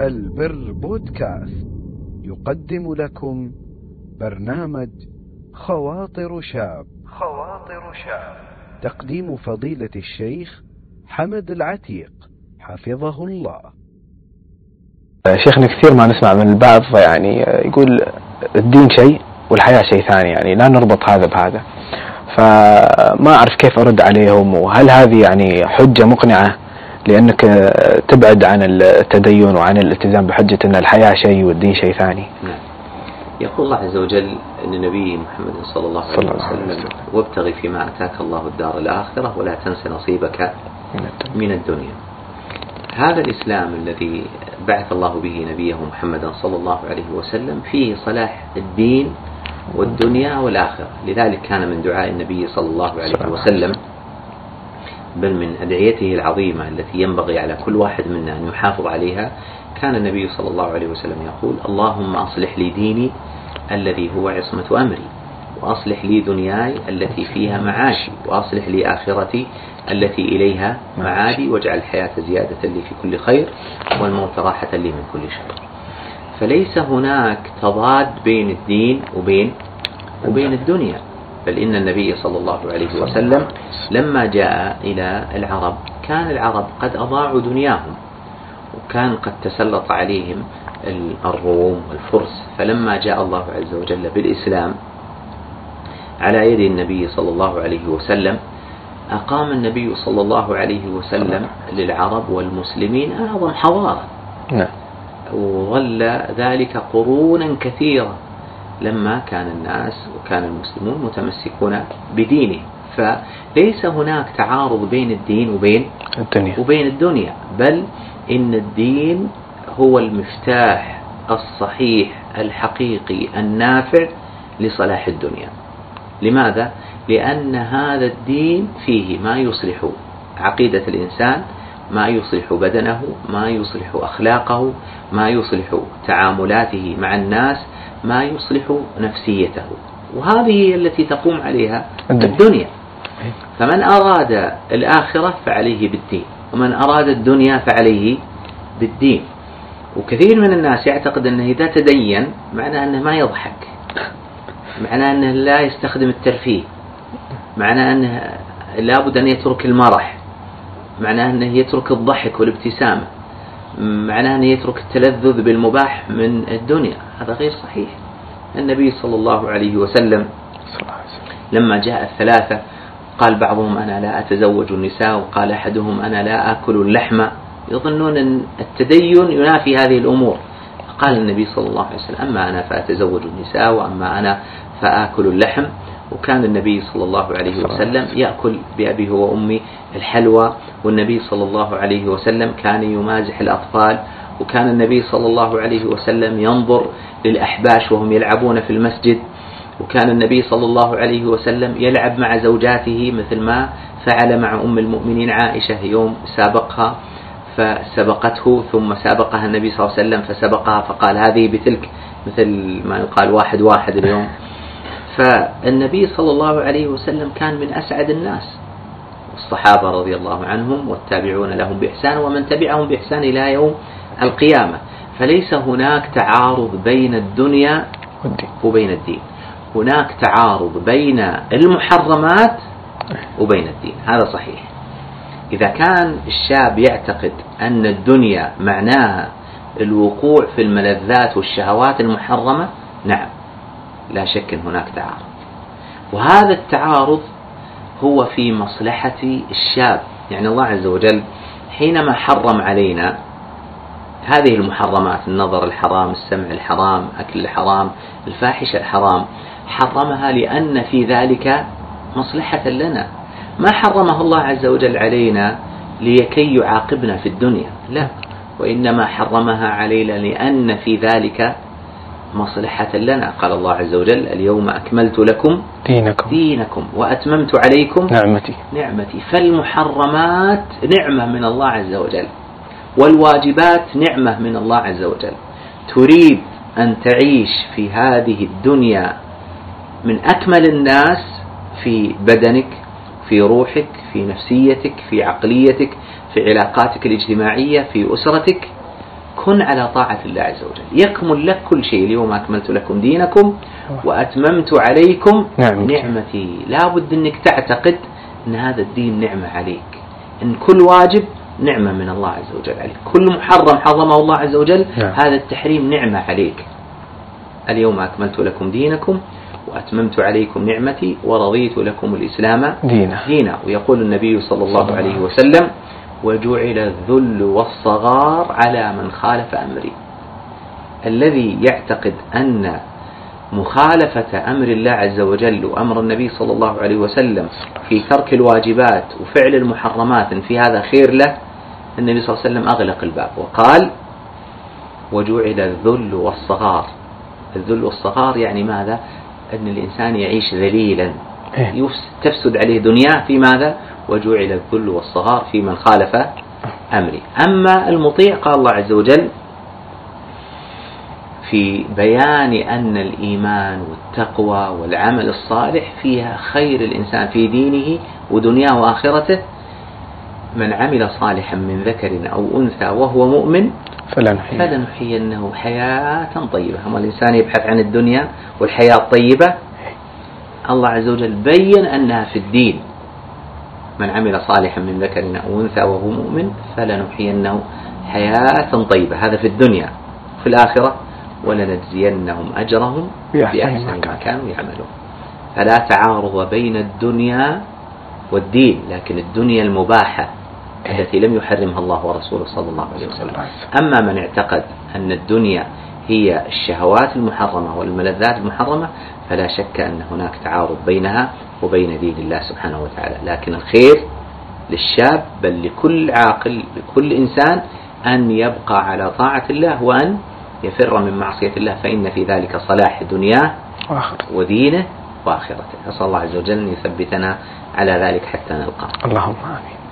البر بودكاست. يقدم لكم برنامج خواطر شاب. خواطر شاب. تقديم فضيلة الشيخ حمد العتيق. حفظه الله. شيخنا كثير ما نسمع من البعض يعني يقول الدين شيء والحياة شيء ثاني يعني لا نربط هذا بهذا. فما أعرف كيف أرد عليهم وهل هذه يعني حجة مقنعة؟ لأنك تبعد عن التدين وعن الالتزام بحجة أن الحياة شيء والدين شيء ثاني. نعم. يقول الله عز وجل أن النبي محمد صلى الله عليه وسلم وابتغي فيما أتاك الله الدار الآخرة ولا تنس نصيبك من الدنيا. هذا الإسلام الذي بعث الله به نبيه محمدا صلى الله عليه وسلم فيه صلاح الدين والدنيا والآخرة. لذلك كان من دعاء النبي صلى الله عليه وسلم. بل من أدعيته العظيمة التي ينبغي على كل واحد منا أن يحافظ عليها كان النبي صلى الله عليه وسلم يقول اللهم أصلح لي ديني الذي هو عصمة أمري وأصلح لي دنياي التي فيها معاشي وأصلح لي آخرتي التي إليها معادي واجعل الحياة زيادة لي في كل خير والموت راحة لي من كل شر. فليس هناك تضاد بين الدين وبين وبين الدنيا. بل إن النبي صلى الله عليه وسلم لما جاء إلى العرب كان العرب قد أضاعوا دنياهم وكان قد تسلط عليهم الروم والفرس. فلما جاء الله عز وجل بالإسلام على يد النبي صلى الله عليه وسلم أقام النبي صلى الله عليه وسلم للعرب والمسلمين أعظم حضارة. نعم. وظل ذلك قرونا كثيرة لما كان الناس وكان المسلمون متمسكون بدينهم فليس هناك تعارض بين الدين وبين الدنيا. وبين الدنيا بل إن الدين هو المفتاح الصحيح الحقيقي النافع لصلاح الدنيا. لماذا؟ لأن هذا الدين فيه ما يصلح عقيدة الإنسان ما يصلح بدنه ما يصلح أخلاقه ما يصلح تعاملاته مع الناس ما يصلح نفسيته. وهذه هي التي تقوم عليها الدنيا. فمن أراد الآخرة فعليه بالدين ومن أراد الدنيا فعليه بالدين. وكثير من الناس يعتقد أنه إذا تدين معناه أنه ما يضحك. معناه أنه لا يستخدم الترفيه. معناه أنه لابد أن يترك المرح. معناه أنه يترك الضحك والابتسامة معناه أنه يترك التلذذ بالمباح من الدنيا. هذا غير صحيح. النبي صلى الله عليه وسلم. لما جاء الثلاثة قال بعضهم أنا لا أتزوج النساء وقال أحدهم أنا لا آكل اللحم. يظنون أن التدين ينافي هذه الأمور. قال النبي صلى الله عليه وسلم أما أنا فأتزوج النساء وأما أنا فآكل اللحم. وكان النبي صلى الله عليه وسلم يأكل بأبيه وأمي الحلوى والنبي صلى الله عليه وسلم كان يمازح الأطفال وكان النبي صلى الله عليه وسلم ينظر للأحباش وهم يلعبون في المسجد وكان النبي صلى الله عليه وسلم يلعب مع زوجاته مثل ما فعل مع أم المؤمنين عائشة يوم سابقها فسبقته ثم سابقها النبي صلى الله عليه وسلم فسبقها فقال هذه بتلك مثل ما يقال واحد واحد اليوم. فالنبي صلى الله عليه وسلم كان من أسعد الناس. الصحابة رضي الله عنهم والتابعون لهم بإحسان ومن تبعهم بإحسان إلى يوم القيامة. فليس هناك تعارض بين الدنيا وبين الدين. هناك تعارض بين المحرمات وبين الدين. هذا صحيح. إذا كان الشاب يعتقد أن الدنيا معناها الوقوع في الملذات والشهوات المحرمة نعم. لا شك هناك تعارض. وهذا التعارض هو في مصلحة الشاب. يعني الله عز وجل حينما حرم علينا هذه المحرمات النظر الحرام السمع الحرام أكل الحرام الفاحشة الحرام حرمها لأن في ذلك مصلحة لنا. ما حرمه الله عز وجل علينا لكي يعاقبنا في الدنيا؟ لا. وإنما حرمها علينا لأن في ذلك مصلحة لنا. قال الله عز وجل اليوم أكملت لكم دينكم. دينكم وأتممت عليكم نعمتي. نعمتي. فالمحرمات نعمة من الله عز وجل والواجبات نعمة من الله عز وجل. تريد أن تعيش في هذه الدنيا من أكمل الناس في بدنك في روحك في نفسيتك في عقليتك في علاقاتك الاجتماعية في أسرتك كن على طاعة الله عز وجل. يكمل لك كل شيء. اليوم أكملت لكم دينكم وأتممت عليكم نعمتي. نعمتي. لا بد أنك تعتقد أن هذا الدين نعمة عليك. أن كل واجب نعمة من الله عز وجل. عليك كل محرم حرمه الله عز وجل نعم. هذا التحريم نعمة عليك. اليوم أكملت لكم دينكم وأتممت عليكم نعمتي ورضيت لكم الإسلام دينا. دينا. ويقول النبي صلى الله عليه وسلم وجعل الذل والصغار على من خالف أمري. الذي يعتقد أن مخالفة أمر الله عز وجل وأمر النبي صلى الله عليه وسلم في ترك الواجبات وفعل المحرمات في هذا خير له النبي صلى الله عليه وسلم أغلق الباب وقال وجعل الذل والصغار. الذل والصغار يعني ماذا؟ أن الإنسان يعيش ذليلا. تفسد عليه دنياه في ماذا؟ وجعل الذل والصغار في من خالف أمري. أما المطيع قال الله عز وجل في بيان أن الإيمان والتقوى والعمل الصالح فيها خير الإنسان في دينه ودنياه وآخرته. من عمل صالحا من ذكر أو أنثى وهو مؤمن فلنحيينه حياة طيبة. أما الإنسان يبحث عن الدنيا والحياة الطيبة الله عز وجل بين أنها في الدين. من عمل صالحا من ذكر أو أنثى وهو مؤمن فلنحيينه حياة طيبة. هذا في الدنيا. في الآخرة ولنجزينهم أجرهم بأحسن ما ما كان. كانوا يعملون. فلا تعارض بين الدنيا والدين لكن الدنيا المباحة التي لم يحرمها الله ورسوله صلى الله عليه وسلم. أما من اعتقد أن الدنيا هي الشهوات المحرمة والملذات المحرمة فلا شك أن هناك تعارض بينها وبين دين الله سبحانه وتعالى. لكن الخير للشاب بل لكل عاقل لكل إنسان أن يبقى على طاعة الله وأن يفر من معصية الله فإن في ذلك صلاح دنياه ودينه وآخرته. أسأل الله عز وجل أن يثبتنا على ذلك حتى نلقاه. اللهم آمين.